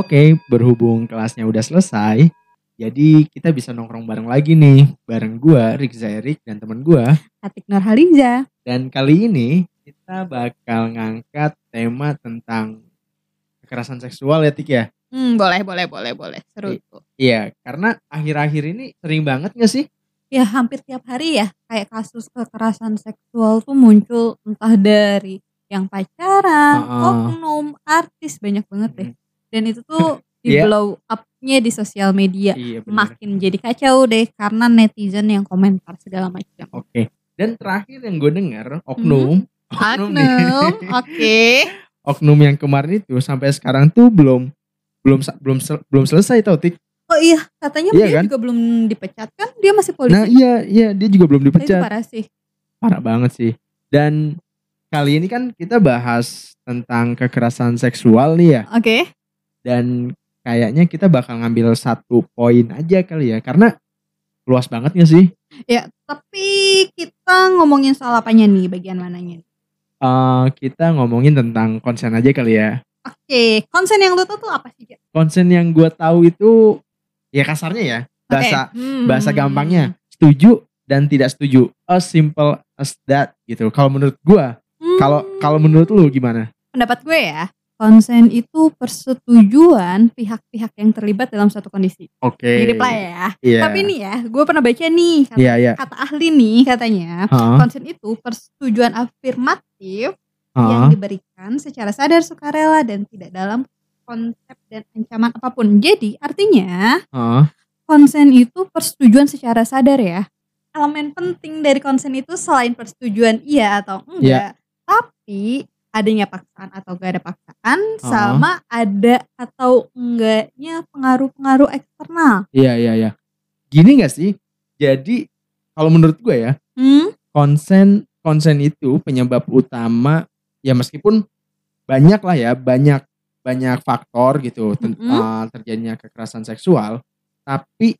Oke, berhubung kelasnya udah selesai, jadi kita bisa nongkrong bareng lagi nih, bareng gua, Rizza Erik dan temen gua. Atik Nurhaliza. Dan kali ini kita bakal ngangkat tema tentang kekerasan seksual ya Tik ya. Hmm, boleh, boleh, boleh, boleh. Seru I- tuh. Iya, karena akhir-akhir ini sering banget gak sih? Ya hampir tiap hari ya kayak kasus kekerasan seksual tuh muncul entah dari yang pacaran, Heeh. oknum, artis banyak banget deh. Hmm. Dan itu tuh di Iya. blow up-nya di sosial media. Iya benar. Makin jadi kacau deh karena netizen yang komentar segala macam. Oke. Dan terakhir yang gue dengar oknum, oknum, nih. Oknum, oke. oknum yang kemarin itu sampai sekarang tuh belum belum belum belum selesai tau Tik. Oh iya, katanya Iya dia kan? juga belum dipecat kan? Dia masih polisi. Nah iya iya dia juga belum Itu dipecat. parah sih. Parah banget sih. Dan kali ini kan kita bahas tentang kekerasan seksual nih ya. Oke. Dan kayaknya kita bakal ngambil satu poin aja kali ya. Karena luas banget gak sih? Ya, tapi kita ngomongin soal apanya nih, bagian mananya? Eh, kita ngomongin tentang konsen aja kali ya. Oke, konsen yang lu tahu tuh apa sih? Konsen yang gue tahu itu ya kasarnya ya. Bahasa Oke. Hmm. bahasa gampangnya setuju dan tidak setuju. As simple as that gitu. Kalau menurut gue, Hmm. kalau kalau menurut lu gimana? pendapat gue ya, konsen itu persetujuan pihak-pihak yang terlibat dalam suatu kondisi. Oke. Mirip lah ya. Iya. Tapi nih ya, gue pernah baca nih kata, Iya iya. kata ahli nih katanya, Heeh, konsen itu persetujuan afirmatif yang heeh. diberikan secara sadar sukarela dan tidak dalam konsep dan ancaman apa pun. Jadi artinya heeh. konsen itu persetujuan secara sadar ya. Elemen penting dari konsen itu selain persetujuan iya atau enggak, tapi adanya paksaan atau gak ada paksaan, sama ada atau enggaknya pengaruh-pengaruh eksternal. Iya iya iya. Gini gak sih? Jadi kalau menurut gue ya, Hmm? konsen konsen itu penyebab utama ya meskipun banyak lah ya, banyak banyak faktor gitu ten- Mm-mm. eh, terjadinya kekerasan seksual, tapi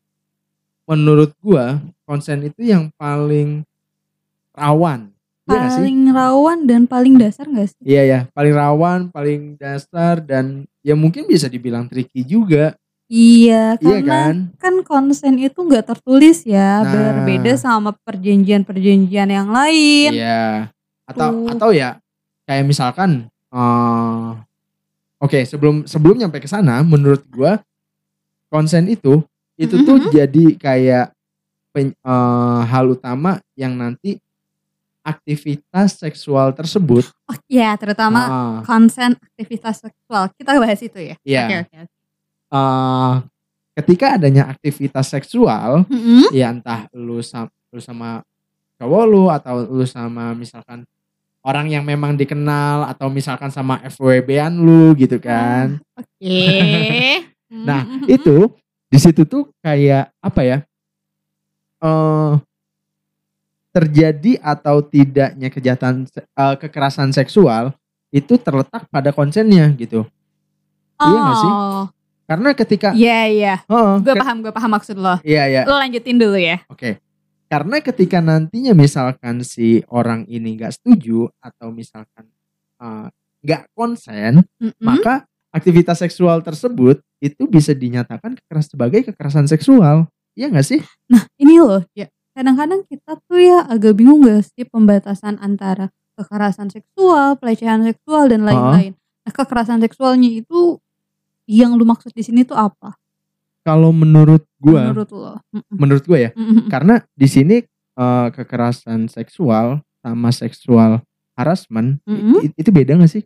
menurut gua konsen itu yang paling rawan. Iya gak? Paling rawan dan paling dasar gak sih? Iya ya, paling rawan, paling dasar dan ya mungkin bisa dibilang tricky juga. Iya, Iya karena kan? kan konsen itu nggak tertulis ya, Nah. berbeda sama perjanjian-perjanjian yang lain. Iya. Atau Tuh. atau ya kayak misalkan eh oke, sebelum sebelum nyampe ke sana menurut gua konsen itu itu tuh Mhm. jadi kayak pen- eh, hal utama yang nanti aktivitas seksual tersebut Oh iya, terutama ah, konsen aktivitas seksual. Kita bahas itu ya. Iya. Oke, oke. oke. eh, ketika adanya aktivitas seksual Mm-mm. ya entah lu sama, lu sama cowok lu atau lu sama misalkan orang yang memang dikenal atau misalkan sama FWB-an lu gitu kan. Oke. Nah, Mm-mm. itu di situ tuh kayak apa ya? eh terjadi atau tidaknya kejahatan eh, kekerasan seksual itu terletak pada konsennya gitu. Iya nggak sih? Oh, Karena ketika Iya, iya. Heeh, Gue ke- paham, gue paham maksud lo. iya iya Lo lanjutin dulu ya. Oke. Karena ketika nantinya misalkan si orang ini nggak setuju atau misalkan eh, nggak konsen, Mm-mm. maka aktivitas seksual tersebut itu bisa dinyatakan kekeras sebagai kekerasan seksual. Iya nggak sih? Nah, ini loh, ya. Kadang-kadang kita tuh ya agak bingung gak sih pembatasan antara kekerasan seksual, pelecehan seksual dan lain-lain. Nah, kekerasan seksualnya itu yang lu maksud di sini tuh apa? Kalau menurut gua, menurut, Menurut lo? Mm-mm. gua ya, Mm-mm. karena di sini eh, kekerasan seksual sama seksual harassment i- itu beda nggak sih?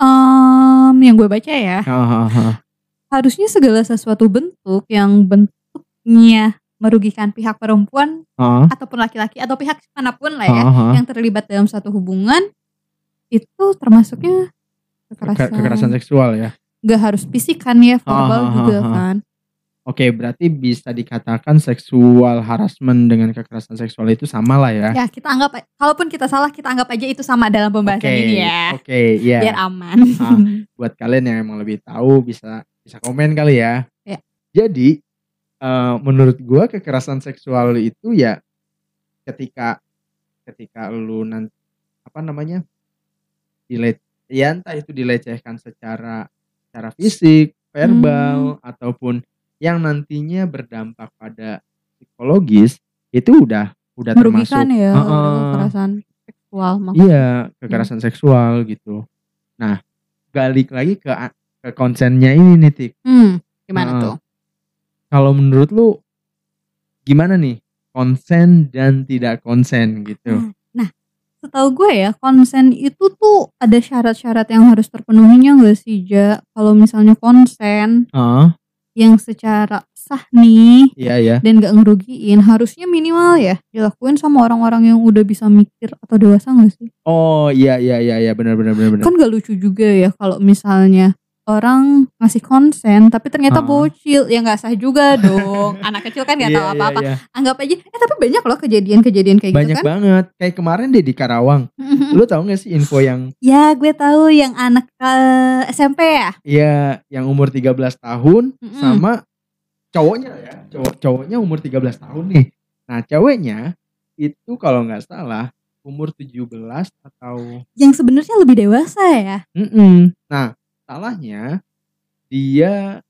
Em, yang gue baca ya, Hahaha. harusnya segala sesuatu bentuk yang bentuknya merugikan pihak perempuan Hahaha. ataupun laki-laki atau pihak mana pun lah ya Hahaha. yang terlibat dalam suatu hubungan itu termasuknya kekerasan. Ke- kekerasan seksual ya. Gak harus fisik kan ya, verbal Ah, ah, juga kan. Oke, berarti bisa dikatakan seksual harassment dengan kekerasan seksual itu sama lah ya. Ya kita anggap, kalaupun kita salah kita anggap aja itu sama dalam pembahasan Oke, ini ya, Oke, iya. biar aman. Ah. Buat kalian yang emang lebih tahu bisa bisa komen kali ya. Ya. Jadi eh, menurut gua kekerasan seksual itu ya ketika ketika lu nanti apa namanya dile ya entah itu dilecehkan secara secara fisik verbal ataupun yang nantinya berdampak pada psikologis itu udah udah termasuk Merugikan ya Heeh. udah kekerasan seksual maksudnya. iya kekerasan seksual gitu. Nah balik lagi ke ke konsennya ini nih Tik. Hmm, gimana Heeh. tuh? Kalau menurut lu gimana nih konsen dan tidak konsen gitu? Nah, setahu gue ya konsen itu tuh ada syarat-syarat yang harus terpenuhinya nggak sih Ja? Kalau misalnya konsen Heeh, yang secara sah nih iya ya. dan gak ngerugiin harusnya minimal ya dilakuin sama orang-orang yang udah bisa mikir atau dewasa gak sih? Oh iya iya iya iya benar benar benar benar. Kan gak lucu juga ya kalau misalnya orang ngasih konsen tapi ternyata Ah. bocil ya nggak sah juga dong anak kecil kan nggak Iya, tahu iya, apa-apa iya. anggap aja eh tapi banyak loh kejadian-kejadian kayak Banyak gitu kan banget. Kayak kemarin deh di Karawang. Lu tahu gak sih info yang ya gue tahu yang anak eh, SMP ya ya yang umur 13 tahun sama cowoknya ya. Cowok cowoknya umur 13 tahun nih. Nah, ceweknya itu kalau nggak salah umur 17 atau yang sebenarnya lebih dewasa ya Mm-mm. Nah, salahnya dia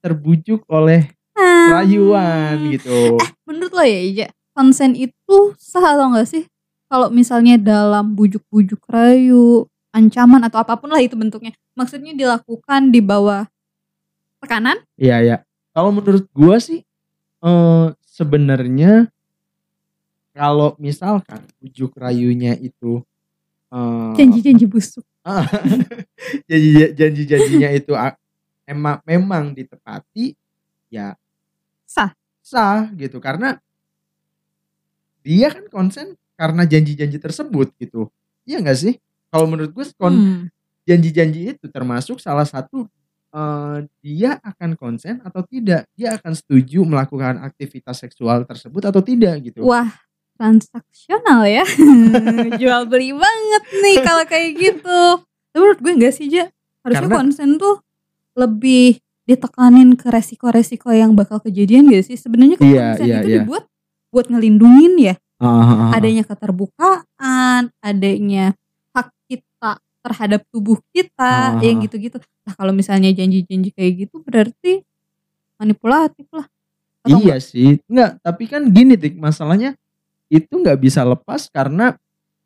terbujuk oleh Ah. rayuan gitu. menurut lo ya Ija konsen itu sah atau enggak sih kalau misalnya dalam bujuk-bujuk rayu ancaman atau apa pun lah itu bentuknya maksudnya dilakukan di bawah tekanan Iya, ya. Kalau menurut gua sih eh sebenarnya kalau misalkan bujuk rayunya itu eh janji-janji busuk janji-janjinya itu emang memang ditepati ya sah. sah gitu. Karena dia kan konsen karena janji-janji tersebut gitu. Iya nggak sih? Kalau menurut gue kon Hmm. janji-janji itu termasuk salah satu eh, dia akan konsen atau tidak? Dia akan setuju melakukan aktivitas seksual tersebut atau tidak gitu? Wah transaksional ya jual beli banget nih kalau kayak gitu tapi menurut gue enggak sih Ja harusnya Karena- konsen tuh lebih ditekanin ke resiko-resiko yang bakal kejadian gak sih sebenarnya kan Iya, konsen iya, itu iya. dibuat buat ngelindungin ya ah, ah. adanya keterbukaan, adanya hak kita terhadap tubuh kita, Ah. yang gitu-gitu. Nah kalau misalnya janji-janji kayak gitu berarti manipulatif lah. Atau iya sih nggak tapi kan gini tik masalahnya itu nggak bisa lepas karena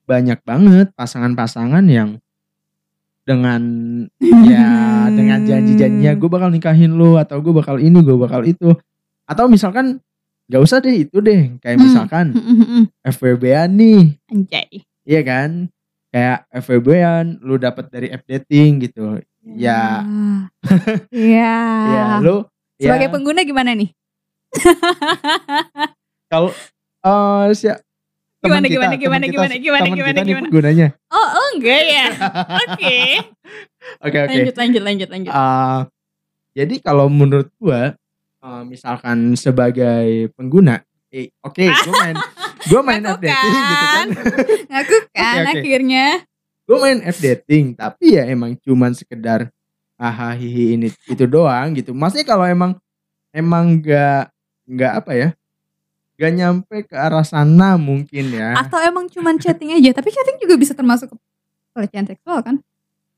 banyak banget pasangan-pasangan yang dengan ya dengan janji-janjinya gue bakal nikahin lu atau gue bakal ini gue bakal itu atau misalkan nggak usah deh itu deh kayak Hmm. misalkan enggak? FWB-an nih Anjay. iya kan kayak FWB-an lu dapat dari app dating gitu ya Iya. ya lu Sebagai ya, pengguna gimana nih? kalau eh si Gimana, teman kita, gimana, gimana, kita- gimana, gimana, gimana, kita nih gimana? penggunanya Oh, oh enggak ya. Oke. oke oke Lanjut, lanjut, lanjut, lanjut. Uh, jadi kalau menurut gua uh, misalkan sebagai pengguna eh, oke gua main gua main Ngaku app dating gitu kan Ngaku kan Oke, oke. akhirnya. gua main app dating tapi ya emang cuman sekedar hahaha hihi ini itu doang gitu maksudnya kalau emang emang nggak nggak apa ya nggak nyampe ke arah sana mungkin ya Atau emang cuman chatting aja, tapi chatting juga bisa termasuk ke pelecehan seksual kan?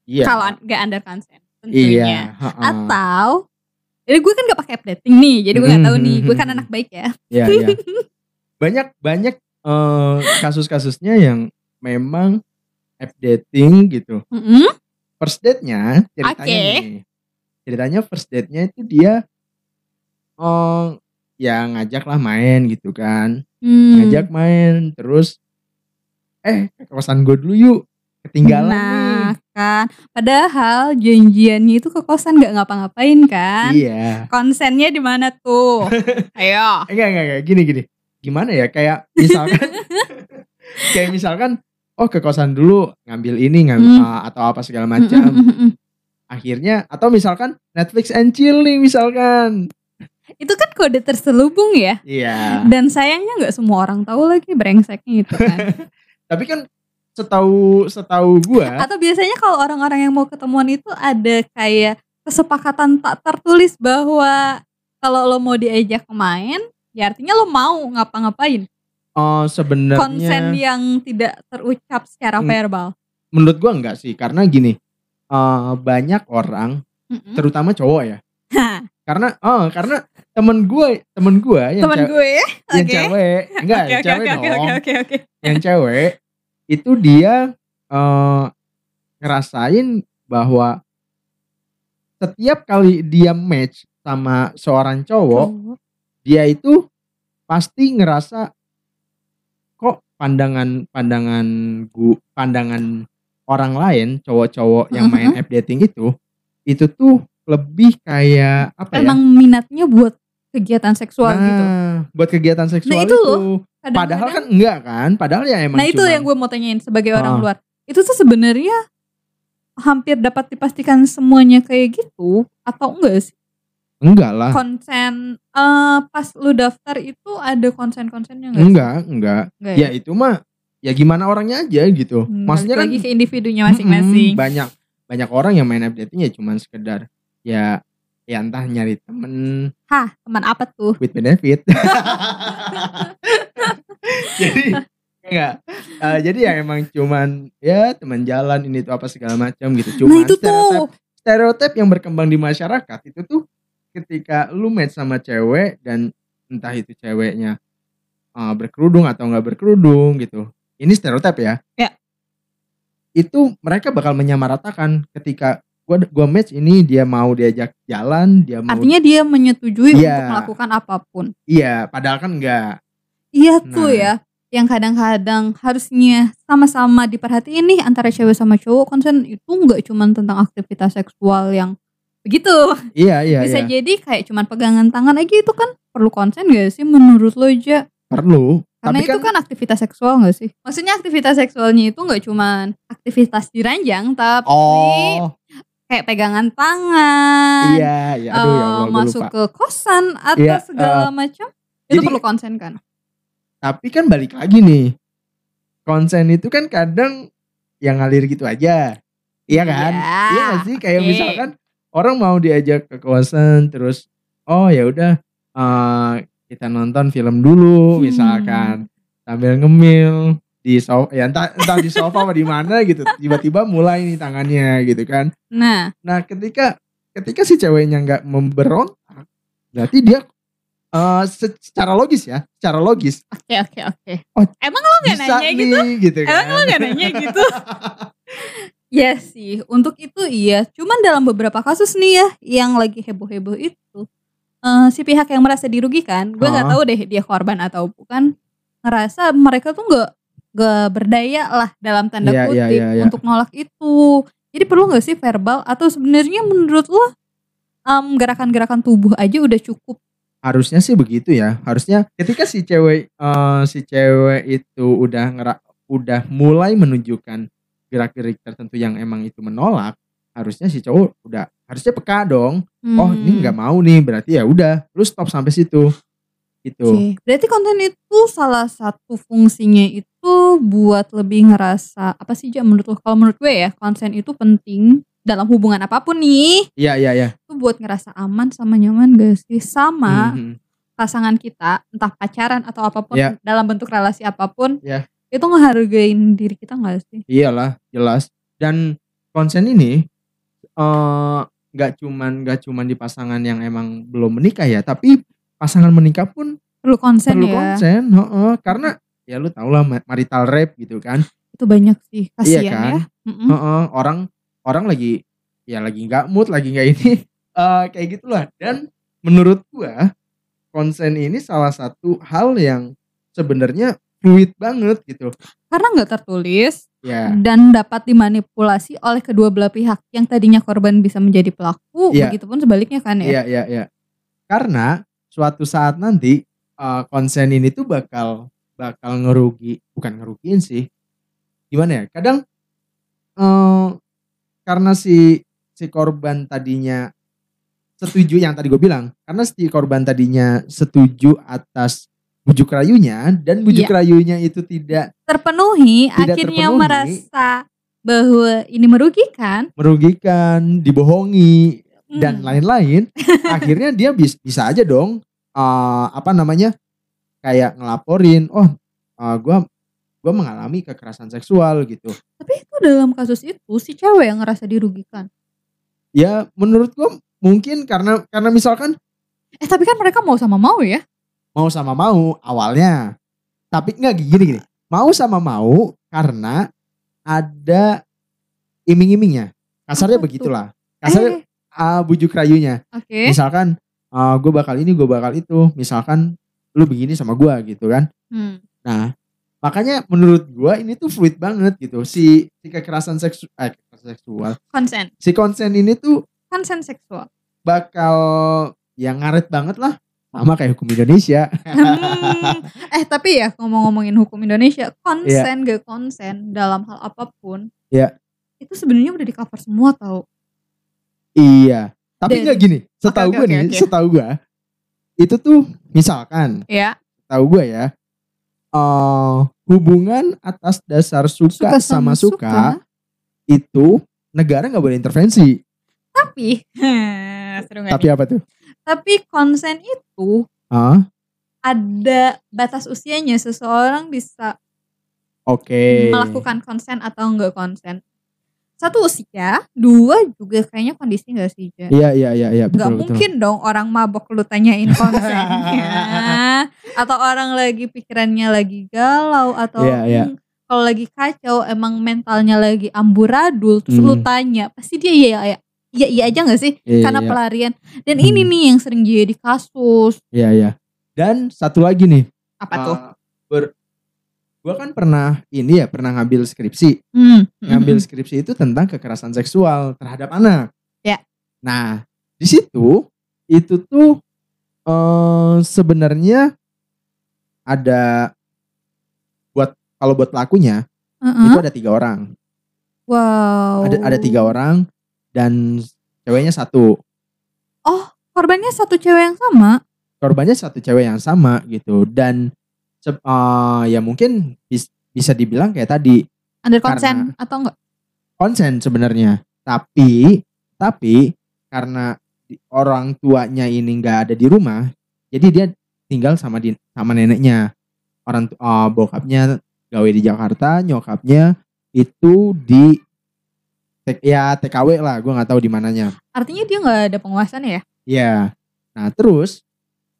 iya Kalau an- nggak under consent tentunya. iya ha-ha. Atau jadi gue kan gak pakai app dating nih, jadi gue nggak tahu nih. Gue kan anak baik ya. Iya, iya. Banyak banyak eh, kasus-kasusnya yang memang app dating gitu. Mm-mm. First date-nya ceritanya Oke. nih. Ceritanya first date-nya itu dia eh ya ngajak lah main gitu kan. Hmm. Ngajak main terus eh ke kosan gue dulu yuk. Ketinggalan nih. Nah kan, padahal janjiannya itu ke kosan nggak ngapa-ngapain kan? Iya. Konsennya di mana tuh? Ayo. Enggak, enggak, enggak. Gini, gini. Gimana ya? Kayak misalkan, kayak misalkan, oh ke kosan dulu ngambil ini, ngambil Hmm. uh, atau apa segala macam. Akhirnya, atau misalkan Netflix and chill nih, misalkan. Itu kan kode terselubung ya. Iya. Dan sayangnya nggak semua orang tahu lagi brengseknya itu kan. Tapi kan setahu setahu gua, Atau biasanya kalau orang-orang yang mau ketemuan itu ada kayak kesepakatan tak tertulis bahwa kalau lo mau diajak main, ya artinya lo mau ngapa-ngapain. oh Konsen sebenarnya yang tidak terucap secara Hmm. verbal. menurut gua enggak sih, karena gini, uh, banyak orang, Mm-mm. terutama cowok ya, karena oh karena temen gue temen gue yang Temen gue ya. yang cewek enggak Oke, oke, cewek oke, dong oke, oke, oke. yang cewek itu dia eh, ngerasain bahwa setiap kali dia match sama seorang cowok Cowok. dia itu pasti ngerasa kok pandangan pandangan gu pandangan orang lain cowok-cowok yang main app dating itu itu tuh lebih kayak apa Emang minatnya buat kegiatan ya? seksual gitu. Nah, buat kegiatan seksual itu itu. loh, Kadang-kadang- Padahal kan enggak kan? Padahal ya emang Nah itu cuman- yang gue mau tanyain sebagai orang Ah. luar. Itu tuh sebenarnya hampir dapat dipastikan semuanya kayak gitu atau enggak sih? enggak lah. Konsen eh pas lu daftar itu ada konsen-konsennya enggak? Enggak, enggak. Enggak Ya itu mah ya gimana orangnya aja gitu. Hmm, Maksudnya kan lagi ke individunya masing-masing. Mm-mm, banyak banyak orang yang main app dating ya cuman sekedar ya ya entah nyari temen Hah, teman apa tuh? with benefit. jadi enggak Eh, jadi ya emang cuman ya teman jalan ini tuh apa segala macam gitu. nah Cuman itu stereotip tuh. stereotip yang berkembang di masyarakat itu tuh ketika lu match sama cewek dan entah itu ceweknya uh, berkerudung atau nggak berkerudung gitu. Ini stereotip ya. Ya. Itu mereka bakal menyamaratakan ketika gua gua match ini dia mau diajak jalan, dia mau Artinya dia menyetujui Iya. untuk melakukan apa pun. iya, padahal kan enggak. Iya tuh Nah. ya. Yang kadang-kadang harusnya sama-sama diperhatiin nih antara cewek sama cowok konsen itu nggak cuman tentang aktivitas seksual yang begitu. Iya, iya, Bisa iya. jadi kayak cuman pegangan tangan aja itu kan perlu konsen gak sih menurut lo Ja? Perlu. Karena Tapi itu kan, aktivitas seksual gak sih? Maksudnya aktivitas seksualnya itu nggak cuman aktivitas diranjang tapi Oh, kayak pegangan tangan, iya, iya. eh, Aduh, ya Allah, gua masuk lupa. ke kosan atau Iya, segala macam itu jadi- perlu konsen kan? Tapi kan balik lagi nih. Konsen itu kan kadang yang ngalir gitu aja. Iya kan? Iya. Iya gak sih? Kayak oke. misalkan orang mau diajak ke kosan terus oh ya udah eh, kita nonton film dulu Hmm. misalkan sambil ngemil di sofa ya entah, entah di sofa apa di mana gitu tiba-tiba mulai nih tangannya gitu kan Nah, nah ketika ketika si ceweknya nggak memberontak berarti dia se- secara logis ya secara logis oke oke oke. Oh, Emang lo gak bisa nanya nih gitu? gitu kan Emang lo gak nanya gitu? Ya sih, untuk itu iya. Cuman dalam beberapa kasus nih ya, yang lagi heboh-heboh itu, eh, si pihak yang merasa dirugikan, gue nggak Ah. tahu deh dia korban atau bukan, ngerasa mereka tuh nggak nggak berdaya lah dalam tanda Iya, iya, kutip iya, iya. untuk nolak itu. Jadi perlu nggak sih verbal atau sebenarnya menurut lo em, gerakan-gerakan tubuh aja udah cukup? harusnya sih begitu ya harusnya ketika si cewek eh, si cewek itu udah ngera udah mulai menunjukkan gerak-gerik tertentu yang emang itu menolak harusnya si cowok udah harusnya peka dong oh ini Hmm. nggak mau nih berarti ya udah lu stop sampai situ gitu Berarti konten itu salah satu fungsinya itu buat lebih ngerasa apa sih Jam menurut lo? Kalau menurut gue ya konten itu penting dalam hubungan apa pun nih iya iya iya itu buat ngerasa aman sama nyaman gak sih sama Mhm. pasangan kita entah pacaran atau apa pun Ya. dalam bentuk relasi apa pun Ya. itu ngehargain diri kita gak sih? iyalah jelas dan konsen ini eh, nggak cuman nggak cuman di pasangan yang emang belum menikah ya tapi pasangan menikah pun Perlu konsen perlu ya. konsen heeh. karena ya lu tau lah ma- marital rape gitu kan Itu banyak sih Iya kasihan kan? ya. Mm-mm. Heeh, orang orang lagi ya lagi nggak mood lagi nggak ini Eh, kayak gitulah dan menurut gua konsen ini salah satu hal yang sebenarnya fluid banget gitu Karena nggak tertulis ya dan dapat dimanipulasi oleh kedua belah pihak yang tadinya korban bisa menjadi pelaku Iya. begitupun sebaliknya kan ya Iya, iya, iya. Karena suatu saat nanti eh, konsen ini tuh bakal bakal ngerugi, bukan ngerugiin sih. Gimana ya? Kadang eh karena si si korban tadinya setuju yang tadi gue bilang, karena si korban tadinya setuju atas bujuk rayunya dan bujuk Iya. rayunya itu tidak terpenuhi Tidak akhirnya terpenuhi. merasa bahwa ini merugikan merugikan, dibohongi dan hmm, lain-lain, akhirnya dia bis- bisa aja dong eh, apa namanya kayak ngelaporin, oh eh, gua gua mengalami kekerasan seksual gitu. tapi itu dalam kasus itu si cewek yang ngerasa dirugikan Ya menurut gua mungkin karena karena misalkan Eh tapi kan mereka mau sama mau ya. mau sama mau awalnya. Tapi enggak gini gini. Mau sama mau karena ada iming-imingnya. Kasarnya Apa begitulah. Kasarnya Eh, ah, bujuk rayunya. Oke. Misalkan gue bakal ini, gue bakal itu. Misalkan lu begini sama gue gitu kan. Hmm. Nah, makanya menurut gue ini tuh fluid banget gitu. Si, si kekerasan seksual, eh, kekerasan seksual. Konsen. Si konsen ini tuh Konsen seksual. bakal yang ngaret banget lah. Sama kayak hukum Indonesia. Hmm. eh tapi ya ngomong-ngomongin hukum Indonesia, konsen Iya. gak konsen dalam hal apa pun. Iya. Itu sebenarnya udah di cover semua tau. Iya. Tapi nggak gini. Setahu Oke, gue oke, nih, oke. setahu gue itu tuh misalkan, Ya. tahu gue ya, eh hubungan atas dasar suka, sama suka, itu negara nggak boleh intervensi. Tapi seru gak Tapi apa tuh? Tapi konsen itu Ah, ada batas usianya seseorang bisa oke. melakukan konsen atau enggak konsen. Satu usia, dua juga kayaknya kondisi enggak sih, Ja? Iya iya iya iya Gak betul betul. mungkin dong orang mabok lu tanyain konsennya Atau orang lagi pikirannya lagi galau Atau Iya, iya. hmm, kalau lagi kacau emang mentalnya lagi amburadul Terus lu Hmm. tanya pasti dia iya iya Iya iya aja gak sih? Iya, Karena iya. pelarian Dan Hmm. ini nih yang sering jadi kasus Iya iya. Dan satu lagi nih. Apa tuh? eh, ber, gua kan pernah ini ya pernah ngambil skripsi. Hmm. ngambil skripsi itu tentang kekerasan seksual terhadap anak. Ya. Nah, di situ itu tuh eh sebenarnya ada buat kalau buat pelakunya Mm-mm. itu ada tiga orang. Wow Ada ada tiga orang dan ceweknya satu. Korbannya satu cewek yang sama Korbannya satu cewek yang sama gitu dan eh, ya mungkin bis- bisa dibilang kayak tadi Under konsen atau enggak? konsen sebenarnya. Tapi tapi karena orang tuanya ini nggak ada di rumah, jadi dia tinggal sama di sama neneknya. Orang eh, bokapnya gawe di Jakarta, nyokapnya itu di ya TKW lah, gue nggak tahu di mananya. Artinya dia nggak ada penguasaan ya? Ya, nah terus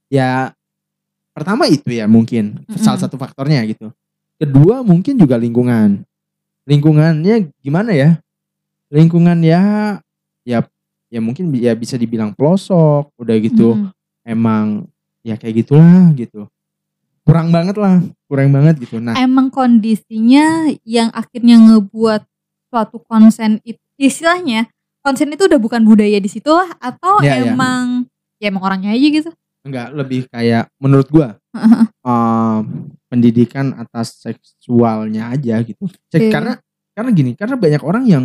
ya pertama itu ya mungkin Mm-mm. salah satu faktornya gitu. Kedua mungkin juga lingkungan. Lingkungannya gimana ya? Lingkungan ya ya ya mungkin ya bisa dibilang pelosok, udah gitu. Mm-mm. Emang ya kayak gitulah gitu. Kurang banget lah, kurang banget gitu. Nah, Emang kondisinya yang akhirnya ngebuat suatu konsen itu istilahnya konsen itu udah bukan budaya di situ lah atau Ya, ya. emang ya emang orangnya aja gitu. Enggak lebih kayak menurut gua em, pendidikan atas seksualnya aja gitu. Cek- Oke. Karena karena gini, karena banyak orang yang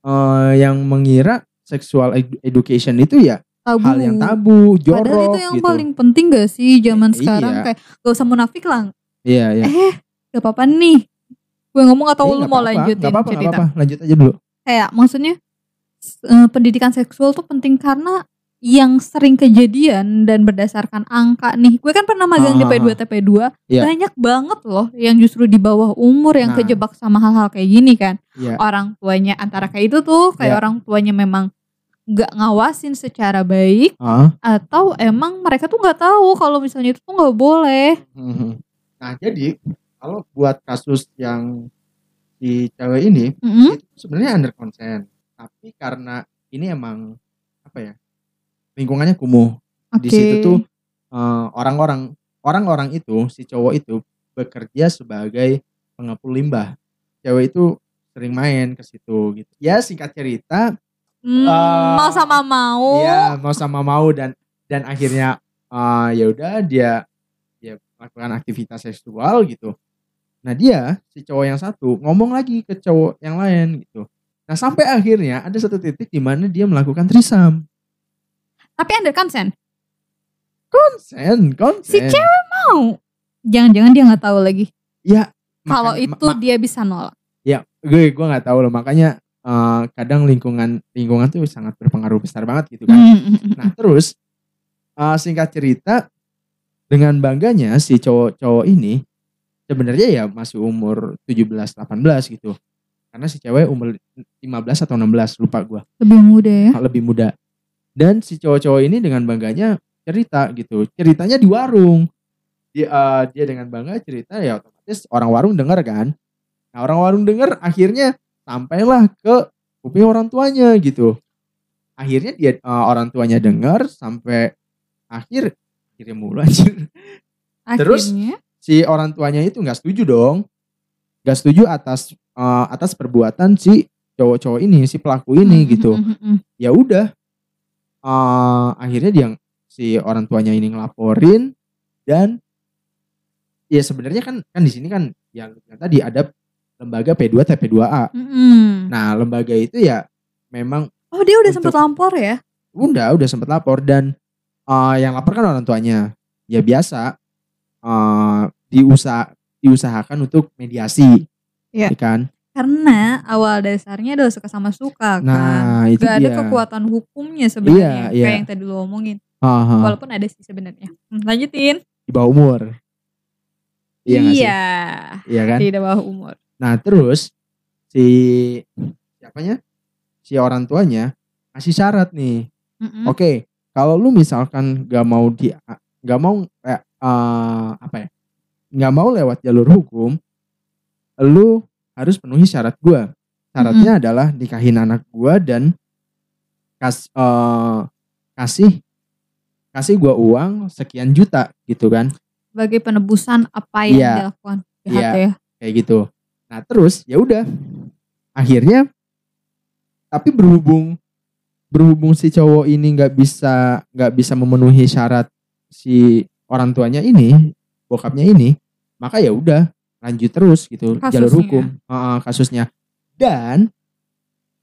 eh, yang mengira sexual edu- education itu ya Tabu. hal yang tabu, jorok Padahal itu yang gitu. paling penting gak sih zaman Eh, sekarang iya. kayak gak usah munafik lah. Iya, iya. Eh, gak apa-apa nih. Gue ngomong atau Eh, lu mau apa-apa, lanjutin apa-apa, cerita? apa-apa. Lanjut aja dulu. Kayak maksudnya eh, pendidikan seksual tuh penting karena yang sering kejadian dan berdasarkan angka nih. Gue kan pernah magang di Ah, P2 TP2. Iya. Banyak banget loh yang justru di bawah umur yang Nah. kejebak sama hal-hal kayak gini kan. Iya. Orang tuanya antara kayak itu tuh kayak Iya. orang tuanya memang nggak ngawasin secara baik Ah, atau emang mereka tuh nggak tahu kalau misalnya itu tuh nggak boleh. mhm. Nah, jadi kalau buat kasus yang si cewek ini Mm-mm. itu sebenarnya under consent. Tapi karena ini emang apa ya? Lingkungannya kumuh. Di Oke. situ tuh eh, orang-orang orang-orang itu si cowok itu bekerja sebagai pengepul limbah. Cewek itu sering main ke situ gitu. Ya singkat cerita, Hmm, Eh, mau sama mau. Iya, mau sama mau dan dan akhirnya eh, ya udah dia dia melakukan aktivitas seksual gitu. Nah dia si cowok yang satu ngomong lagi ke cowok yang lain gitu. Nah sampai akhirnya ada satu titik di mana dia melakukan trisam. Tapi under consent. Konsen, konsen. Si cewek mau. Jangan-jangan dia nggak tahu lagi. Ya. Kalau itu ma- dia bisa nolak. ya gue gue nggak tahu loh makanya eh, kadang lingkungan lingkungan tuh sangat berpengaruh besar banget gitu kan. Hmm. Nah terus uh, singkat cerita dengan bangganya si cowok-cowok ini sebenarnya ya masih umur 17-18 gitu. Karena si cewek umur 15 atau 16 lupa gua Lebih muda ya. lebih muda. Dan si cowok-cowok ini dengan bangganya cerita gitu. Ceritanya di warung. Dia, eh, dia dengan bangga cerita ya otomatis orang warung denger kan. Nah orang warung denger akhirnya sampailah ke kuping orang tuanya gitu. Akhirnya dia eh, orang tuanya denger sampai akhir akhirnya mulu anjir. Terus? Si orang tuanya itu nggak setuju dong. Nggak setuju atas eh, atas perbuatan si cowok-cowok ini, si pelaku ini mm, gitu. mm, mm, mm. ya udah eh akhirnya dia si orang tuanya ini ngelaporin dan ya sebenarnya kan kan di sini kan yang tadi ada lembaga P2 TP2A. Mm, mm. Nah, lembaga itu ya memang Oh dia udah sempet lapor ya? udah udah sempat lapor dan eh yang lapor kan orang tuanya. Ya biasa eh diusaha diusahakan untuk mediasi. Iya. ya kan? Karena awal dasarnya adalah suka sama suka kan. Nah, itu Gak ada dia. kekuatan hukumnya sebenarnya. Iya, iya. Kayak yang tadi lu omongin. Aha, Walaupun ada sih sebenarnya. Hmm, lanjutin. di bawah umur. Iya iya. Iya kan? Tidak bawah umur. Nah terus si siapanya si orang tuanya kasih syarat nih. Mm-mm. Oke, kalau lu misalkan gak mau di gak mau eh, eh, apa ya? Gak mau lewat jalur hukum, lu harus penuhi syarat gua. Syaratnya adalah nikahin anak gua dan kas, eh, kasih kasih gua uang sekian juta gitu kan. Sebagai penebusan apa yang Iya. dilakukan pihak Iya. ya. kayak gitu. Nah terus ya udah, akhirnya tapi berhubung berhubung si cowok ini nggak bisa nggak bisa memenuhi syarat si orang tuanya ini, bokapnya ini, maka ya udah lanjut terus gitu jalur Kasusnya. hukum Heeh, kasusnya. Dan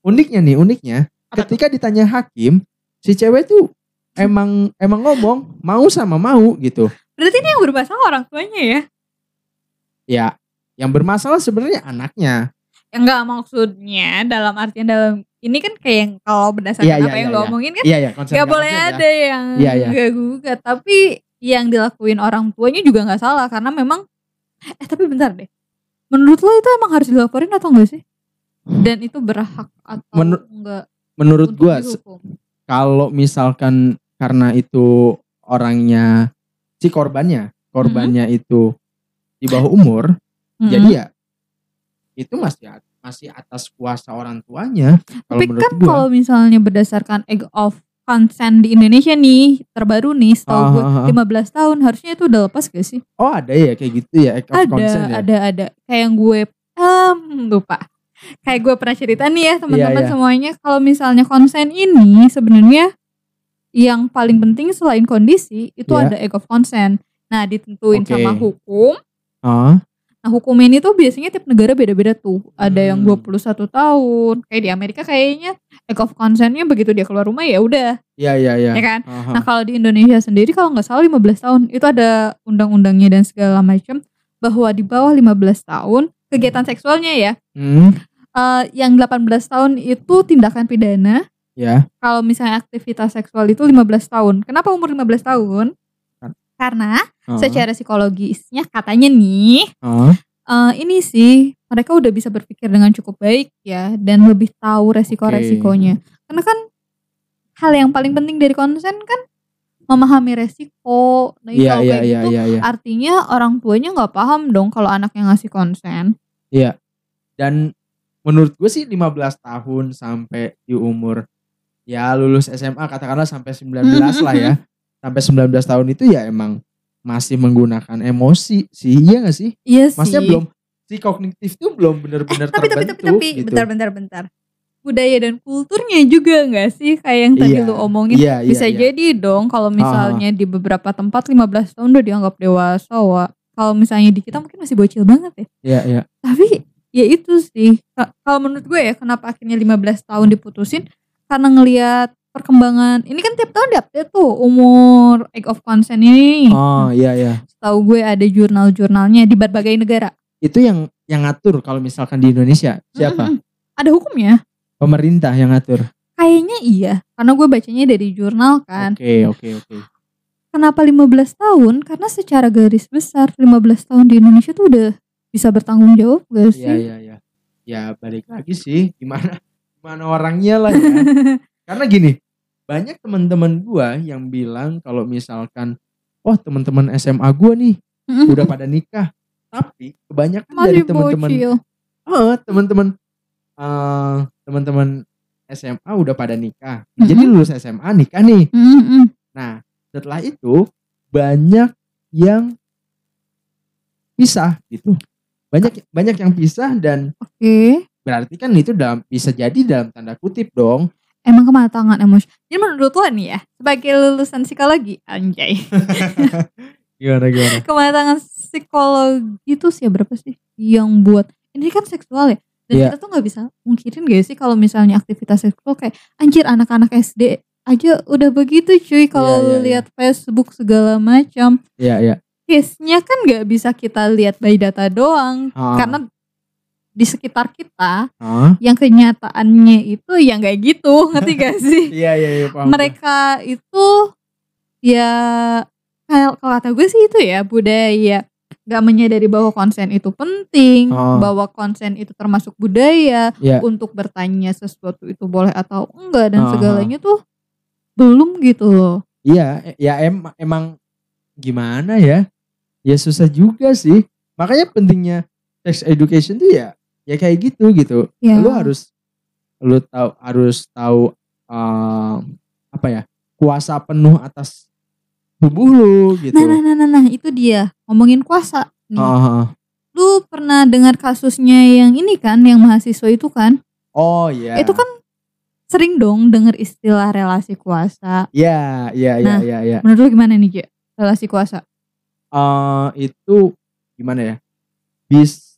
uniknya nih uniknya, Apa ketika ditanya hakim, si cewek tuh emang emang ngomong mau sama mau gitu. Berarti ini yang bermasalah orang tuanya ya? Ya, yang bermasalah sebenarnya anaknya. Ya enggak maksudnya dalam artian dalam ini kan kayak yang kalau berdasarkan Iya, iya, apa yang iya, lo omongin kan ya, konsen Gak nggak boleh ya. ada yang Iya, iya. gak gugat Tapi yang dilakuin orang tuanya juga gak salah Karena memang Eh tapi bentar deh Menurut lo itu emang harus dilaporin atau enggak sih? Dan itu berhak atau Menur- enggak Menurut gua kalau misalkan karena itu orangnya si korbannya, korbannya itu di bawah umur, Mm-mm. jadi ya itu masih masih atas kuasa orang tuanya. Tapi kan kalau misalnya berdasarkan egg of consent di Indonesia nih Terbaru nih setahu gue Ah, ah, ah. 15 tahun Harusnya itu udah lepas gak sih? oh ada ya kayak gitu ya, ada consent ya. ada ada kayak yang gue em lupa kayak gue pernah cerita nih ya teman-teman Iya, iya. semuanya kalau misalnya konsen ini sebenarnya yang paling penting selain kondisi itu Iya. ada egg of consent nah ditentuin Oke. sama hukum Ah, nah hukum ini tuh biasanya tiap negara beda-beda tuh ada yang Hmm. 21 tahun kayak di Amerika kayaknya egg of consentnya begitu dia keluar rumah ya udah iya iya iya. ya kan Aha. Nah kalau di Indonesia sendiri kalau nggak salah 15 tahun itu ada undang-undangnya dan segala macam bahwa di bawah 15 tahun kegiatan seksualnya ya Hmm, eh, yang 18 tahun itu tindakan pidana ya. kalau misalnya aktivitas seksual itu 15 tahun. Kenapa umur 15 tahun? Karena Ah, secara psikologisnya katanya nih ah, eh, ini sih mereka udah bisa berpikir dengan cukup baik ya dan lebih tahu resiko-resikonya. Karena kan hal yang paling penting dari konsen kan memahami resiko. Nah, Iya kalau iya kayak iya gitu iya iya. artinya orang tuanya nggak paham dong kalau anaknya ngasih konsen. Dan menurut gue sih 15 tahun sampai di umur ya lulus SMA katakanlah sampai 19 lah ya. Sampai 19 tahun itu ya emang masih menggunakan emosi sih. Iya gak sih? Iya sih. Maksudnya belum si kognitif tuh belum benar-benar tapi tapi terbentuk tapi tapi gitu. bentar bentar bentar. Budaya dan kulturnya juga nggak sih kayak yang tadi Iya, lu omongin. Iya, iya, Bisa iya. jadi dong kalau misalnya di beberapa tempat 15 tahun udah dianggap dewasa, Wak. Kalau misalnya di kita mungkin masih bocil banget ya. Iya, iya. Tapi ya itu sih. Ka- Kalau menurut gue ya kenapa akhirnya 15 tahun diputusin karena ngelihat perkembangan ini kan tiap tahun diupdate tuh umur egg of consent ini. Oh, iya, iya. Tahu gue ada jurnal-jurnalnya di berbagai negara. Itu yang yang ngatur kalau misalkan di Indonesia siapa? Mm-mm. Ada hukumnya? Pemerintah yang ngatur. Kayaknya iya, karena gue bacanya dari jurnal kan. Oke, oke, oke. Kenapa 15 tahun? Karena secara garis besar 15 tahun di Indonesia tuh udah bisa bertanggung jawab gak sih? Iya, iya, iya. Ya balik lagi sih gimana gimana orangnya lah ya. Karena gini, banyak teman-teman gua yang bilang kalau misalkan oh teman-teman SMA gua nih Mm-mm. udah pada nikah tapi kebanyakan Masih dari teman-teman oh teman-teman eh teman-teman SMA udah pada nikah Mm-mm. jadi lulus SMA nikah nih Mm-mm. nah setelah itu banyak yang pisah gitu banyak banyak yang pisah dan Oke. berarti kan itu dalam bisa jadi dalam tanda kutip dong Emang kematangan emosi. Jadi menurut lo nih ya, sebagai lulusan psikologi, anjay. gimana gimana kematangan psikologi itu sih berapa sih yang buat ini kan seksual ya dan Iya. kita tuh nggak bisa mungkirin gak sih kalau misalnya aktivitas seksual kayak anjir anak-anak SD aja udah begitu cuy kalau Iya, iya, iya. lihat Facebook segala macam iya iya case-nya kan nggak bisa kita lihat by data doang Ah. karena di sekitar kita Hah? yang kenyataannya itu ya nggak gitu ngerti gak sih iya iya iya paham mereka itu ya kayak kalau kata gue sih itu ya budaya gak menyadari bahwa konsen itu penting Oh. bahwa konsen itu termasuk budaya Iya. untuk bertanya sesuatu itu boleh atau enggak dan Oh. segalanya tuh belum gitu loh Iya, e- ya em emang gimana ya? Ya susah juga sih. Makanya pentingnya sex education tuh ya ya kayak gitu gitu. ya Lu harus lu tahu harus tahu eh, apa ya? kuasa penuh atas tubuh lu gitu. nah, nah nah nah nah itu dia ngomongin kuasa nih Ah, lu pernah dengar kasusnya yang ini kan yang mahasiswa itu kan oh iya. itu kan sering dong denger istilah relasi kuasa Iya, iya, iya, Nah. iya, iya. menurut lu gimana nih Je? relasi kuasa Eh, itu gimana ya? Bis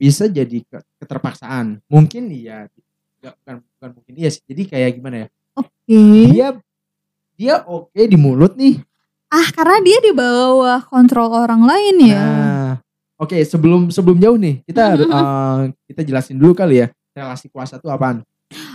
bisa jadi ke- keterpaksaan. Mungkin iya. Nggak, bukan bukan mungkin iya sih. Jadi kayak gimana ya? oke dia dia oke di mulut nih. Ah, karena dia di bawah kontrol orang lain ya. Nah, oke sebelum sebelum jauh nih kita eh, kita jelasin dulu kali ya relasi kuasa itu apaan?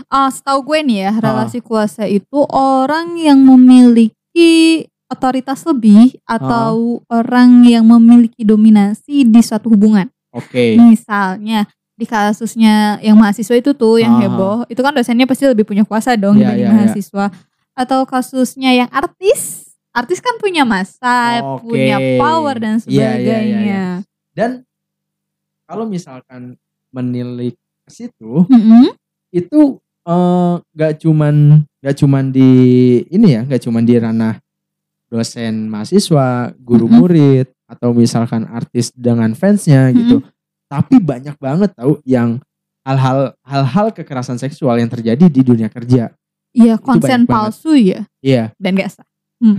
Ah, setahu gue nih ya, relasi kuasa itu orang yang memiliki otoritas lebih atau orang yang memiliki dominasi di suatu hubungan. Oke. Misalnya di kasusnya yang mahasiswa itu tuh yang Ah. heboh, itu kan dosennya pasti lebih punya kuasa dong dibanding iya, iya. mahasiswa. Atau kasusnya yang artis, artis kan punya masa, Oke. punya power dan Iya, iya, iya, sebagainya. iya. Dan kalau misalkan menilik ke situ Mm-mm. itu eh, nggak cuman nggak cuman di ini ya nggak cuman di ranah dosen mahasiswa guru murid atau misalkan artis dengan fansnya gitu. Tapi banyak banget tahu yang hal-hal hal-hal kekerasan seksual yang terjadi di dunia kerja. Iya, konsen banyak banget. palsu ya? Iya. Dan gak sah.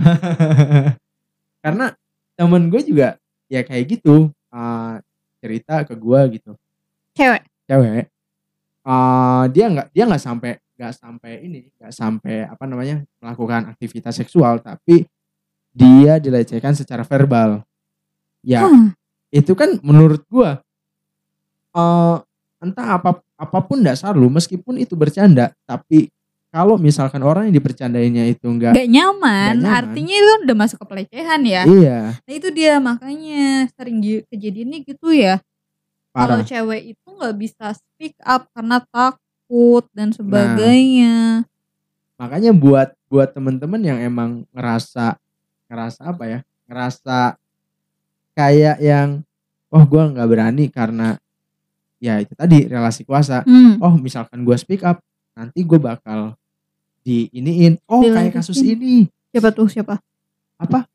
karena temen gue juga ya kayak gitu. Eh, cerita ke gue gitu. Cewek. cewek. Eh dia nggak dia nggak sampai nggak sampai ini nggak sampai apa namanya melakukan aktivitas seksual tapi dia dilecehkan secara verbal ya Hah, itu kan menurut gua eh entah apa apa pun dasar lu meskipun itu bercanda tapi kalau misalkan orang yang dibercandainya itu enggak gak nyaman, nyaman. artinya itu udah masuk ke pelecehan ya. iya Nah itu dia makanya sering kejadiannya gitu ya. Kalau cewek itu nggak bisa speak up karena takut Nah. dan sebagainya. makanya buat buat temen-temen yang emang ngerasa ngerasa apa ya ngerasa kayak yang oh gua nggak berani karena ya itu tadi relasi kuasa Hmm. oh misalkan gua speak up nanti gue bakal di iniin oh kayak kasus ini Siapa tuh siapa? apa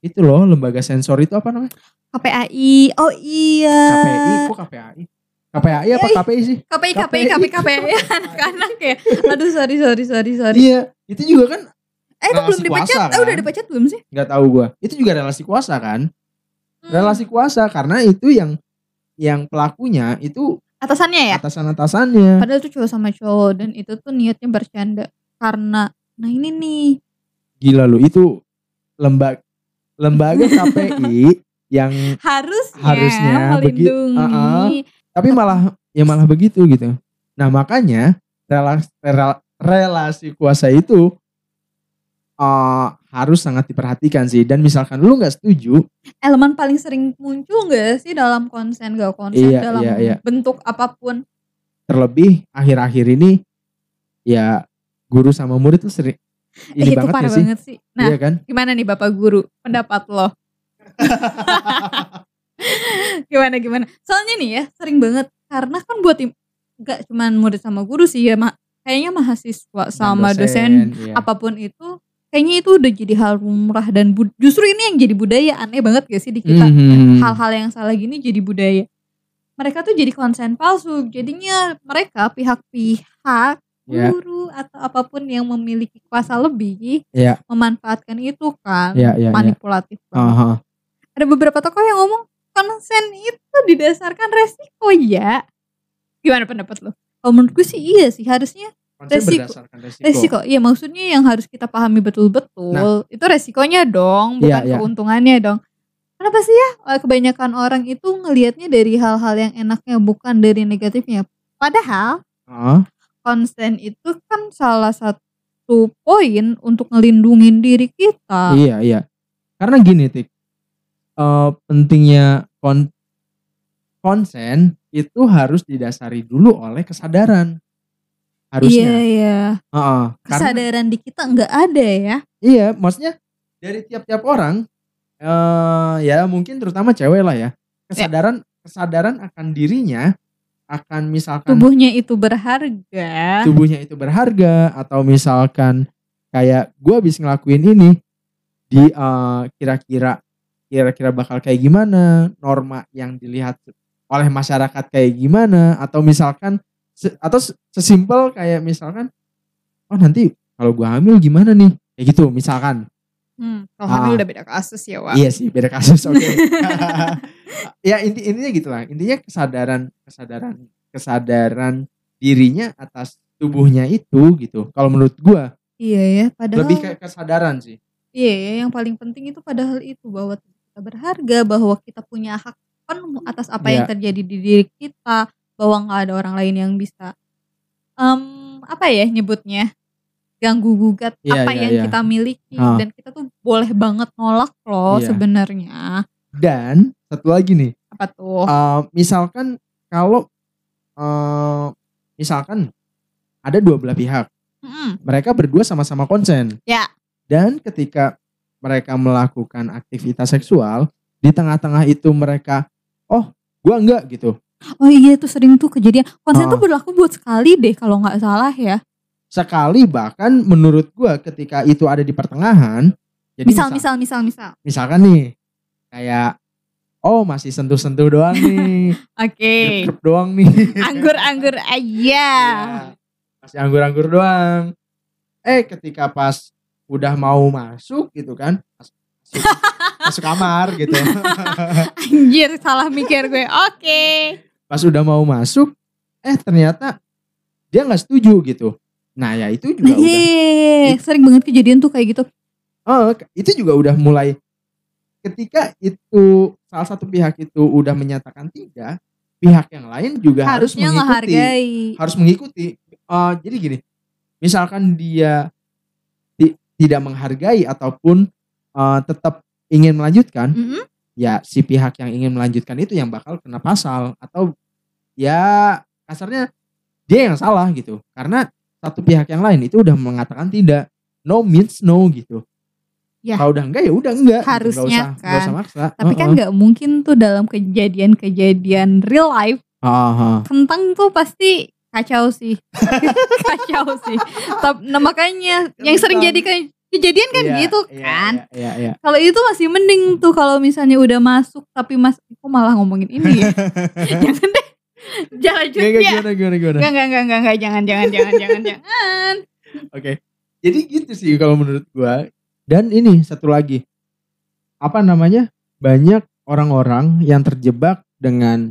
itu loh lembaga sensor itu apa namanya KPAI. Oh iya. KPI kok KPAI KPAI apa Iya, KPI sih KPI KPI KPI. KPI anak-anak ya. Aduh sorry sorry sorry sorry. iya itu juga kan Eh itu belum dipecat? kuasa, Eh udah kan? dipecat belum sih? nggak tahu gua itu juga relasi kuasa kan Hmm. Relasi kuasa karena itu yang yang pelakunya itu Atasannya ya? atasan-atasannya. Padahal itu cowok sama cowok dan itu tuh niatnya bercanda karena nah ini nih. Gila lu itu lembaga lembaga KPI yang harusnya, Harusnya begi- melindungi. Uh-uh. tapi malah ya malah begitu gitu. Nah makanya relasi relasi kuasa itu eh, harus sangat diperhatikan sih dan misalkan lu nggak setuju elemen paling sering muncul gak sih dalam konsen gak konsen Iya, dalam iya, iya. bentuk apa pun terlebih akhir-akhir ini ya guru sama murid tuh sering ini Eh, itu banget parah gak sih? banget sih. Nah, Iya kan? gimana nih Bapak Guru? Pendapat lo? gimana gimana? Soalnya nih ya, sering banget karena kan buat im- nggak cuman murid sama guru sih ya, Ma. kayaknya mahasiswa Dan sama dosen, iya. apa pun itu kayaknya itu udah jadi hal lumrah dan bud- justru ini yang jadi budaya aneh banget gak sih di kita Mhm. hal-hal yang salah gini jadi budaya mereka tuh jadi konsen palsu jadinya mereka pihak-pihak Ya. guru atau apa pun yang memiliki kuasa lebih Ya. memanfaatkan itu kan Iya, iya, iya. manipulatif banget. Aha. ada beberapa tokoh yang ngomong konsen itu didasarkan resiko ya gimana pendapat lo kalau menurut gue sih iya sih harusnya Resiko. berdasarkan resiko. resiko iya maksudnya yang harus kita pahami betul-betul itu resikonya dong bukan Nah. Iya, iya. keuntungannya dong kenapa sih ya eh, kebanyakan orang itu ngelihatnya dari hal-hal yang enaknya bukan dari negatifnya padahal Heeh. konsen itu kan salah satu poin untuk ngelindungin diri kita Iya, iya. Karena gini, Tik. Eh, pentingnya kon konsen itu harus didasari dulu oleh kesadaran. Iya Harusnya. iya Heeh. Karena kesadaran di kita nggak ada ya iya, maksudnya dari tiap-tiap orang eh ya mungkin terutama cewek lah ya. Kesadaran kesadaran akan dirinya akan misalkan tubuhnya itu berharga tubuhnya itu berharga atau misalkan kayak gue habis ngelakuin ini di eh, kira-kira kira-kira bakal kayak gimana norma yang dilihat oleh masyarakat kayak gimana atau misalkan se- atau se- sesimpel kayak misalkan oh nanti kalau gue hamil gimana nih? Kayak gitu misalkan. Hmm, kalau Ah. hamil udah beda kasus ya Wak. Iya sih beda kasus oke. Ya inti intinya gitulah intinya kesadaran kesadaran kesadaran dirinya atas tubuhnya itu gitu kalau menurut gua. Iya ya padahal lebih kayak kesadaran sih. Iya, ya, yang paling penting itu padahal itu bahwa kita berharga, bahwa kita punya hak penuh atas apa yang Iya. terjadi di diri kita, bahwa nggak ada orang lain yang bisa, em, apa ya nyebutnya, ganggu gugat Iya, apa iya, yang iya. kita miliki Ah. dan kita tuh boleh banget nolak loh Iya. sebenarnya. dan satu lagi nih Apa tuh? eh, misalkan kalau eh, misalkan ada dua belah pihak Mm-mm. mereka berdua sama-sama konsen Ya. dan ketika mereka melakukan aktivitas seksual di tengah-tengah itu mereka oh gua enggak gitu Oh iya itu sering tuh kejadian. Konsen Ah. tuh berlaku buat sekali deh kalau nggak salah ya. sekali bahkan menurut gua ketika itu ada di pertengahan jadi Misal, misal- misal, misal, misal. misalkan nih kayak oh masih sentuh-sentuh doang nih Oke. grup doang nih Anggur-anggur aja. Ya, masih anggur-anggur doang eh ketika pas udah mau masuk gitu kan masuk, masuk kamar gitu Anjir, salah mikir gue. Oke. Pas udah mau masuk eh ternyata dia nggak setuju gitu nah ya itu juga Nah, udah iya, sering banget kejadian tuh kayak gitu. Oh, itu juga udah mulai ketika itu salah satu pihak itu udah menyatakan tidak, pihak yang lain juga harus Harusnya mengikuti. ngehargai. Harus mengikuti. Eh, jadi gini, misalkan dia ti- tidak menghargai ataupun eh, tetap ingin melanjutkan, Mm-mm. ya si pihak yang ingin melanjutkan itu yang bakal kena pasal atau ya kasarnya dia yang salah gitu. Karena satu pihak yang lain itu udah mengatakan tidak. No means no gitu. Ya. Kalau udah enggak ya udah enggak. gitu. Harusnya usah, nggak kan. usah maksa. Tapi kan nggak mungkin tuh dalam kejadian-kejadian real life Aha. kentang tuh pasti kacau sih. kacau sih. Tapi nah, makanya yang sering Kentang. jadi ke- kejadian kan Iya, gitu iya, kan. Iya, iya, iya. Kalau itu masih mending tuh kalau misalnya udah masuk tapi mas kok malah ngomongin ini ya. jangan deh. Jangan nggak, ya. gimana, gimana, gimana. Enggak, enggak, enggak, enggak, enggak, jangan, jangan, jangan, jangan, jangan. Oke. Jadi gitu sih kalau menurut gua. Dan ini satu lagi. Apa namanya? Banyak orang-orang yang terjebak dengan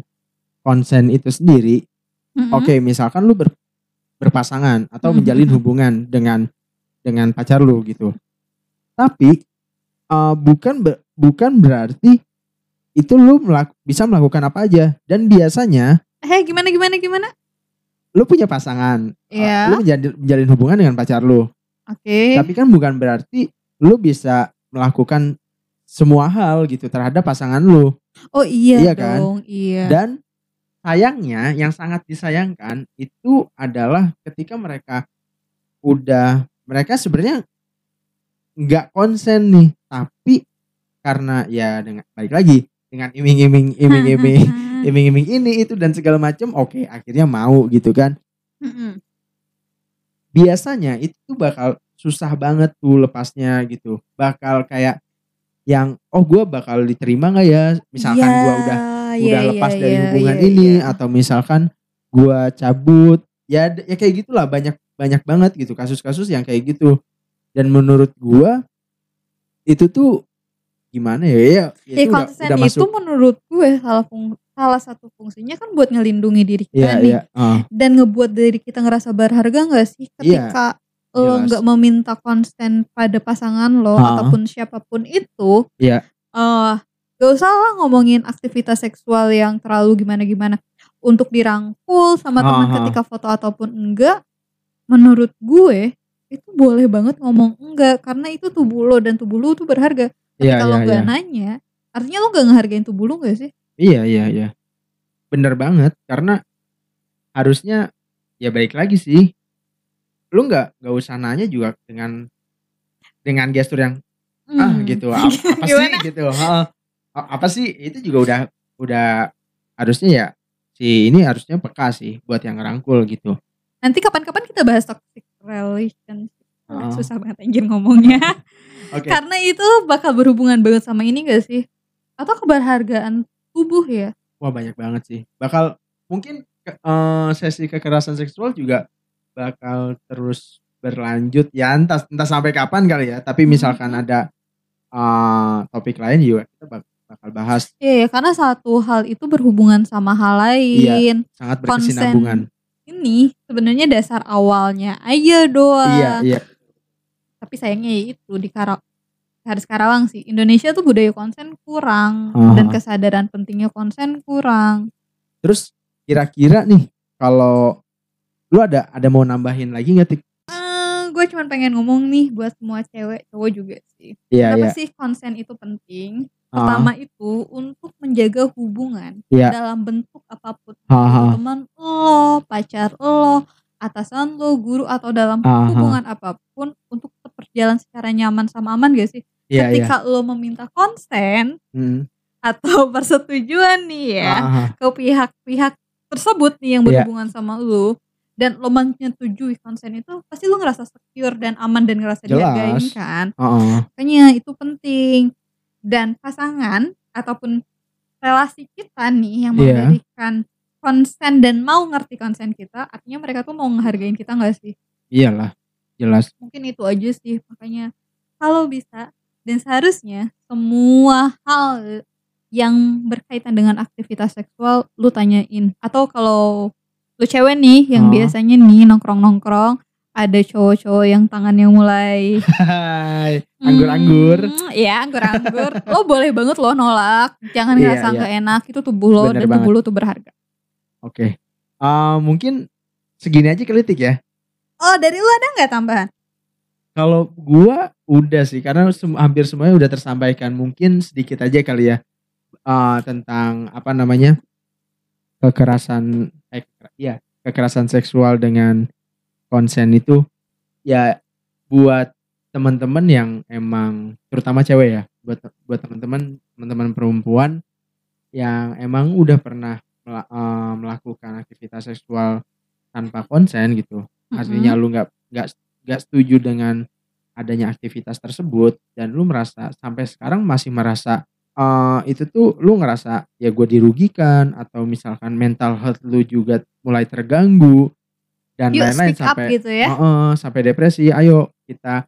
konsen itu sendiri. Mm-mm. Oke, misalkan lu ber- berpasangan atau Mhm. menjalin hubungan dengan dengan pacar lu gitu. Tapi eh, bukan be- bukan berarti itu lu melak- bisa melakukan apa aja dan biasanya Eh, gimana, gimana, gimana? lu punya pasangan, Iya. lu menjalin, menjalin hubungan dengan pacar lu. Oke. Tapi kan bukan berarti lu bisa melakukan semua hal gitu terhadap pasangan lu. Oh iya, Iya kan? dong, iya. Dan sayangnya yang sangat disayangkan itu adalah ketika mereka udah mereka sebenarnya nggak konsen nih tapi karena ya dengan balik lagi dengan iming-iming iming-iming iming-iming ini itu dan segala macam oke akhirnya mau gitu kan. Mm-mm. biasanya itu tuh bakal susah banget tuh lepasnya gitu. Bakal kayak yang oh gue bakal diterima nggak ya? Misalkan Ya, gua udah iya, udah iya, lepas dari iya, hubungan iya, ini iya. atau misalkan gua cabut ya ya kayak gitulah banyak banyak banget gitu kasus-kasus yang kayak gitu. Dan menurut gua itu tuh gimana ya? Ya, ya Ya itu udah, konsen udah itu masuk menurut gue salah salah satu fungsinya kan buat ngelindungi diri kita iya nih iya ah, dan ngebuat diri kita ngerasa berharga nggak sih Iya, ketika lo jelas. nggak meminta konsen pada pasangan lo Ha. ataupun siapa pun itu Iya. eh gak usah lah ngomongin aktivitas seksual yang terlalu gimana gimana untuk dirangkul sama teman Ha, ha. ketika foto ataupun enggak menurut gue itu boleh banget ngomong enggak karena itu tubuh lo dan tubuh lo tuh berharga tapi iya kalau iya nggak iya nanya artinya lo gak ngehargain tubuh lo gak sih iya iya iya. Bener banget karena harusnya ya baik lagi sih. Lu nggak nggak usah nanya juga dengan dengan gestur yang ah Hmm. gitu apa, apa sih? Gitu Heeh. A- apa sih? Itu juga udah udah harusnya ya si ini harusnya peka sih buat yang ngerangkul gitu. Nanti kapan-kapan kita bahas toxic relationship. Heeh. susah banget anjir ngomongnya. Oke. Karena itu bakal berhubungan banget sama ini gak sih? Atau keberhargaan tubuh ya wah banyak banget sih bakal mungkin eh, sesi kekerasan seksual juga bakal terus berlanjut ya entah entah sampai kapan kali ya tapi misalkan Mhm. ada eh, topik lain juga kita bak- bakal bahas Iya, karena satu hal itu berhubungan sama hal Iya. lain. sangat Konsen. berkesinambungan Ini sebenarnya dasar awalnya aja doang. iya iya Tapi sayangnya ya itu di harus Karawang sih. Indonesia tuh budaya konsen kurang Aha. dan kesadaran pentingnya konsen kurang. terus kira-kira nih kalau lu ada ada mau nambahin lagi nggak tik Eh, gue cuma pengen ngomong nih buat semua cewek, cowok juga sih. iya Kenapa iya sih konsen itu penting? Ah, Pertama itu untuk menjaga hubungan Iya. dalam bentuk apa pun. Aha. Teman lo, pacar lo, atasan lo, guru atau dalam Aha. hubungan apa pun untuk berjalan secara nyaman sama aman gak sih? iya iya Ketika lo meminta konsen Hmm. atau persetujuan nih ya Aha. ke pihak-pihak tersebut nih yang Iya. berhubungan sama lo dan lo menyetujui konsen itu pasti lo ngerasa secure dan aman dan ngerasa Jelas. dihargain kan Heeh. makanya itu penting dan pasangan ataupun relasi kita nih yang Iya. memberikan konsen dan mau ngerti konsen kita artinya mereka tuh mau ngehargain kita nggak sih iyalah jelas mungkin itu aja sih makanya kalau bisa dan seharusnya semua hal yang berkaitan dengan aktivitas seksual lu tanyain atau kalau lu cewek nih yang Oh. biasanya nih nongkrong-nongkrong ada cowok-cowok yang tangannya mulai Hai, anggur-anggur. Hmm, Iya anggur-anggur. lo boleh banget lo nolak. Jangan Iya, ngerasa iya. nggak enak. Itu tubuh lo Bener dan tubuh banget. lo tuh berharga. Oke. Eh, mungkin segini aja kelitik ya. Oh dari lu ada nggak tambahan? Kalau gua udah sih karena hampir semuanya udah tersampaikan. Mungkin sedikit aja kali ya eh, tentang apa namanya kekerasan eh iya, kekerasan seksual dengan konsen itu ya buat teman-teman yang emang terutama cewek ya buat buat teman-teman teman-teman perempuan yang emang udah pernah eh, melakukan aktivitas seksual tanpa konsen gitu artinya lu nggak nggak nggak setuju dengan adanya aktivitas tersebut dan lu merasa sampai sekarang masih merasa eh, itu tuh lu ngerasa ya gue dirugikan atau misalkan mental health lu juga mulai terganggu dan lain-lain sampai gitu ya. Heeh, sampai depresi ayo kita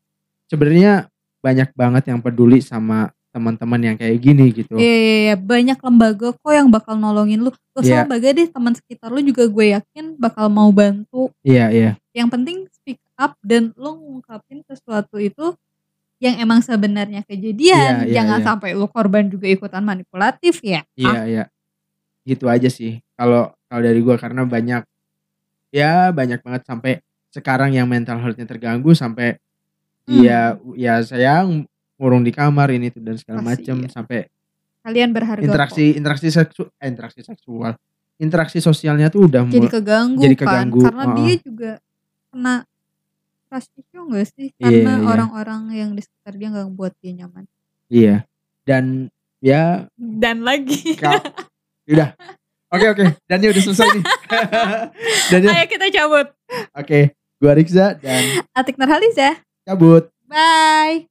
sebenarnya banyak banget yang peduli sama teman-teman yang kayak gini gitu Iya, iya, iya. banyak lembaga kok yang bakal nolongin lu. Gak usah Iya. lembaga deh, teman sekitar lu juga gue yakin bakal mau bantu. iya iya Yang penting speak up dan lu ngungkapin sesuatu itu yang emang sebenarnya kejadian. Iya, iya, Jangan iya. sampai lu korban juga ikutan manipulatif ya. Iya iya. Gitu aja sih. Kalau kalau dari gua karena banyak ya banyak banget sampai sekarang yang mental health-nya terganggu sampai Hmm. ya ya saya ngurung di kamar ini tuh dan segala macam iya. sampai Kalian berharga interaksi interaksi seksual eh, interaksi seksual interaksi sosialnya tuh udah kok. Jadi keganggu, jadi kan. keganggu, Karena heeh. dia juga kena trust issue gak sih? Iya, Karena iya. orang-orang yang di sekitar dia gak buat dia nyaman. Iya. Dan ya Dan lagi. Kak. Udah. Oke oke. Dan udah selesai nih. Dan Ayo kita cabut. oke. Gua Rikza dan Atik Nurhaliza. cabut. Bye.